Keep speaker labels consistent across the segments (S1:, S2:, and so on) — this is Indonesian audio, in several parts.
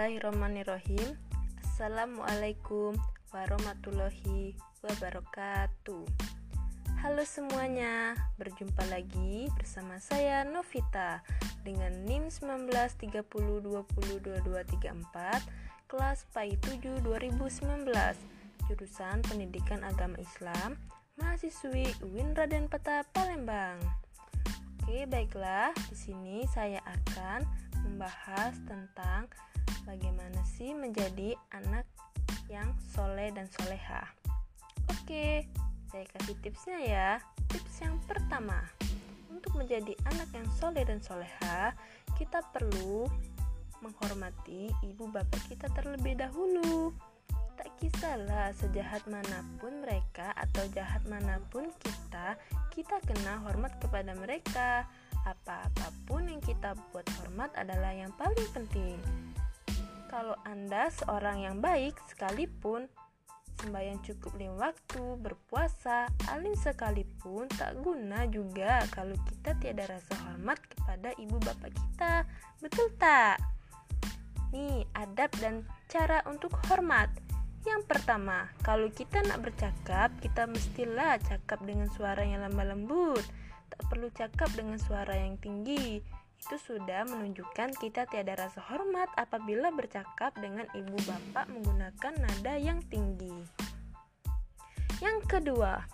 S1: Bismillahirrahmanirrahim Assalamualaikum warahmatullahi wabarakatuh Halo semuanya, berjumpa lagi bersama saya Novita dengan NIM 1930202234 kelas PAI 7 2019 jurusan Pendidikan Agama Islam mahasiswi UIN Raden Peta Palembang. Oke, baiklah. Di sini saya akan membahas tentang bagaimana sih menjadi anak yang soleh dan soleha. Oke, saya kasih tipsnya ya. Tips yang pertama, untuk menjadi anak yang soleh dan soleha, kita perlu menghormati ibu bapak kita terlebih dahulu. Tak kisahlah sejahat mana pun mereka atau jahat mana pun kita, kita kena hormat kepada mereka. Apa-apapun yang kita buat hormat adalah yang paling penting. Kalau Anda seorang yang baik sekalipun, sembahyang cukup lima waktu, berpuasa, alim sekalipun tak guna juga kalau kita tiada rasa hormat kepada ibu bapak kita. Betul tak? Nih, adab dan cara untuk hormat. Yang pertama, kalau kita nak bercakap, kita mestilah cakap dengan suara yang lemah lembut. Tak perlu cakap dengan suara yang tinggi. Itu sudah menunjukkan kita tiada rasa hormat apabila bercakap dengan ibu bapak menggunakan nada yang tinggi. Yang kedua,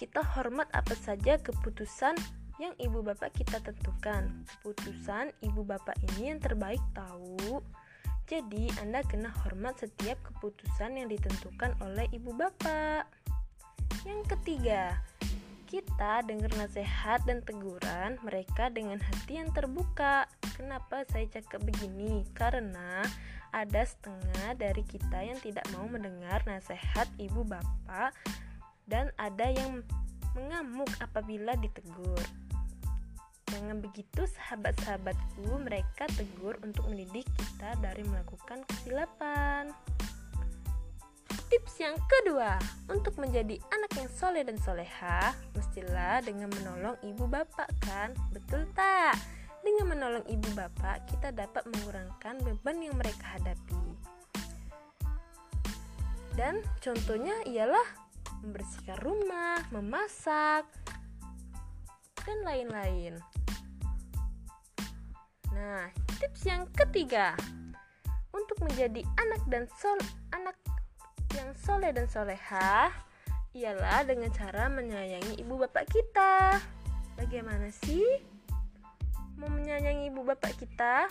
S1: kita hormat apa saja keputusan yang ibu bapak kita tentukan. Keputusan ibu bapak ini yang terbaik tahu. Jadi, Anda kena hormat setiap keputusan yang ditentukan oleh ibu bapak. Yang ketiga, kita dengar nasihat dan teguran mereka dengan hati yang terbuka. Kenapa saya cakap begini? Karena ada setengah dari kita yang tidak mau mendengar nasihat ibu bapak dan ada yang mengamuk apabila ditegur. Jangan begitu sahabat-sahabatku, mereka tegur untuk mendidik kita dari melakukan kesilapan. Tips yang kedua, untuk menjadi anak yang soleh dan soleha, mestilah dengan menolong ibu bapak kan? Betul tak? Dengan menolong ibu bapak, kita dapat mengurangkan beban yang mereka hadapi. Dan contohnya ialah membersihkan rumah, memasak, dan lain-lain. Nah, tips yang ketiga untuk menjadi anak dan sol anak yang soleh dan soleha ialah dengan cara menyayangi ibu bapak kita. Bagaimana sih mau menyayangi ibu bapak kita?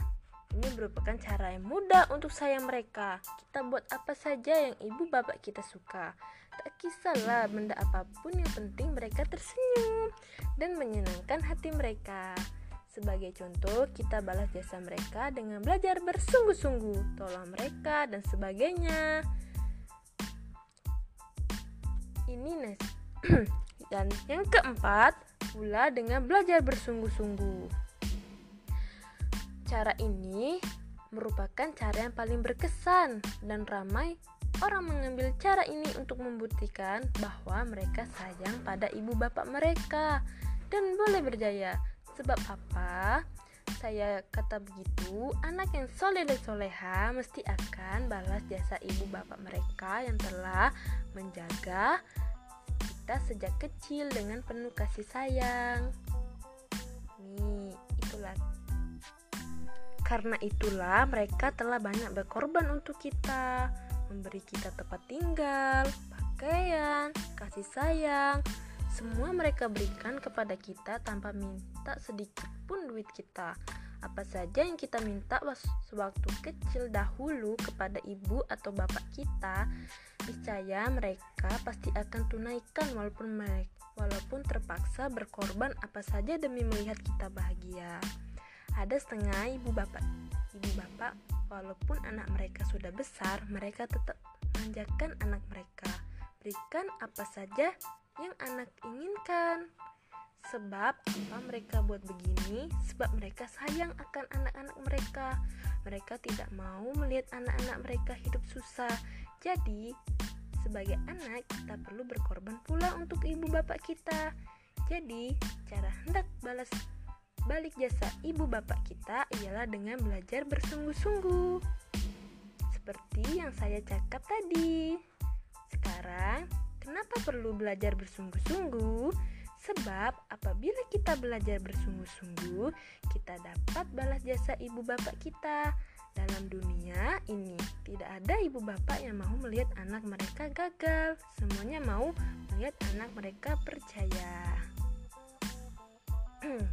S1: Ini merupakan cara yang mudah untuk sayang mereka. Kita buat apa saja yang ibu bapak kita suka. Tak kisahlah benda apa pun yang penting mereka tersenyum dan menyenangkan hati mereka. Sebagai contoh, kita balas jasa mereka dengan belajar bersungguh-sungguh, tolong mereka, dan sebagainya. Ini nes. dan yang keempat, pula dengan belajar bersungguh-sungguh. Cara ini merupakan cara yang paling berkesan dan ramai orang mengambil cara ini untuk membuktikan bahwa mereka sayang pada ibu bapak mereka dan boleh berjaya. Sebab apa? Saya kata begitu, anak yang soleh dan soleha mesti akan balas jasa ibu bapak mereka yang telah menjaga kita sejak kecil dengan penuh kasih sayang. Nih, itulah. Karena itulah mereka telah banyak berkorban untuk kita, memberi kita tempat tinggal, pakaian, kasih sayang, semua mereka berikan kepada kita tanpa minta sedikit pun duit kita. Apa saja yang kita minta sewaktu kecil dahulu kepada ibu atau bapak kita, niscaya mereka pasti akan tunaikan walaupun mereka walaupun terpaksa berkorban apa saja demi melihat kita bahagia. Ada setengah ibu bapak, ibu bapak walaupun anak mereka sudah besar, mereka tetap manjakan anak mereka. Berikan apa saja yang anak inginkan. Sebab apa mereka buat begini? Sebab mereka sayang akan anak-anak mereka. Mereka tidak mau melihat anak-anak mereka hidup susah. Jadi, sebagai anak kita perlu berkorban pula untuk ibu bapak kita. Jadi, cara hendak balas balik jasa ibu bapak kita ialah dengan belajar bersungguh-sungguh. seperti yang saya cakap tadi. Sekarang, kenapa perlu belajar bersungguh-sungguh? Sebab apabila kita belajar bersungguh-sungguh, kita dapat balas jasa ibu bapak kita. Dalam dunia ini, tidak ada ibu bapak yang mau melihat anak mereka gagal. Semuanya mau melihat anak mereka percaya.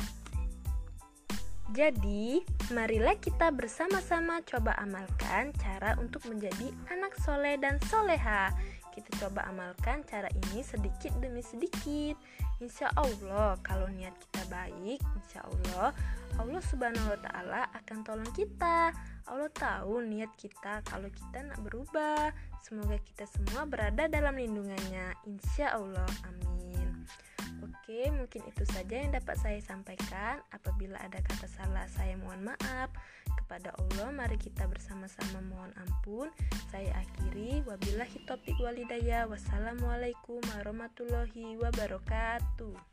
S1: Jadi, marilah kita bersama-sama coba amalkan cara untuk menjadi anak soleh dan soleha. Kita coba amalkan cara ini sedikit demi sedikit. Insya Allah, kalau niat kita baik, insya Allah, Allah Subhanahu wa Ta'ala akan tolong kita. Allah tahu niat kita kalau kita nak berubah. Semoga kita semua berada dalam lindungannya. Insya Allah, amin. Oke, mungkin itu saja yang dapat saya sampaikan. Apabila ada kata salah, saya mohon maaf. Kepada Allah, mari kita bersama-sama mohon ampun. Saya akhiri. Wabillahi taufiq walidayah. Wassalamualaikum warahmatullahi wabarakatuh.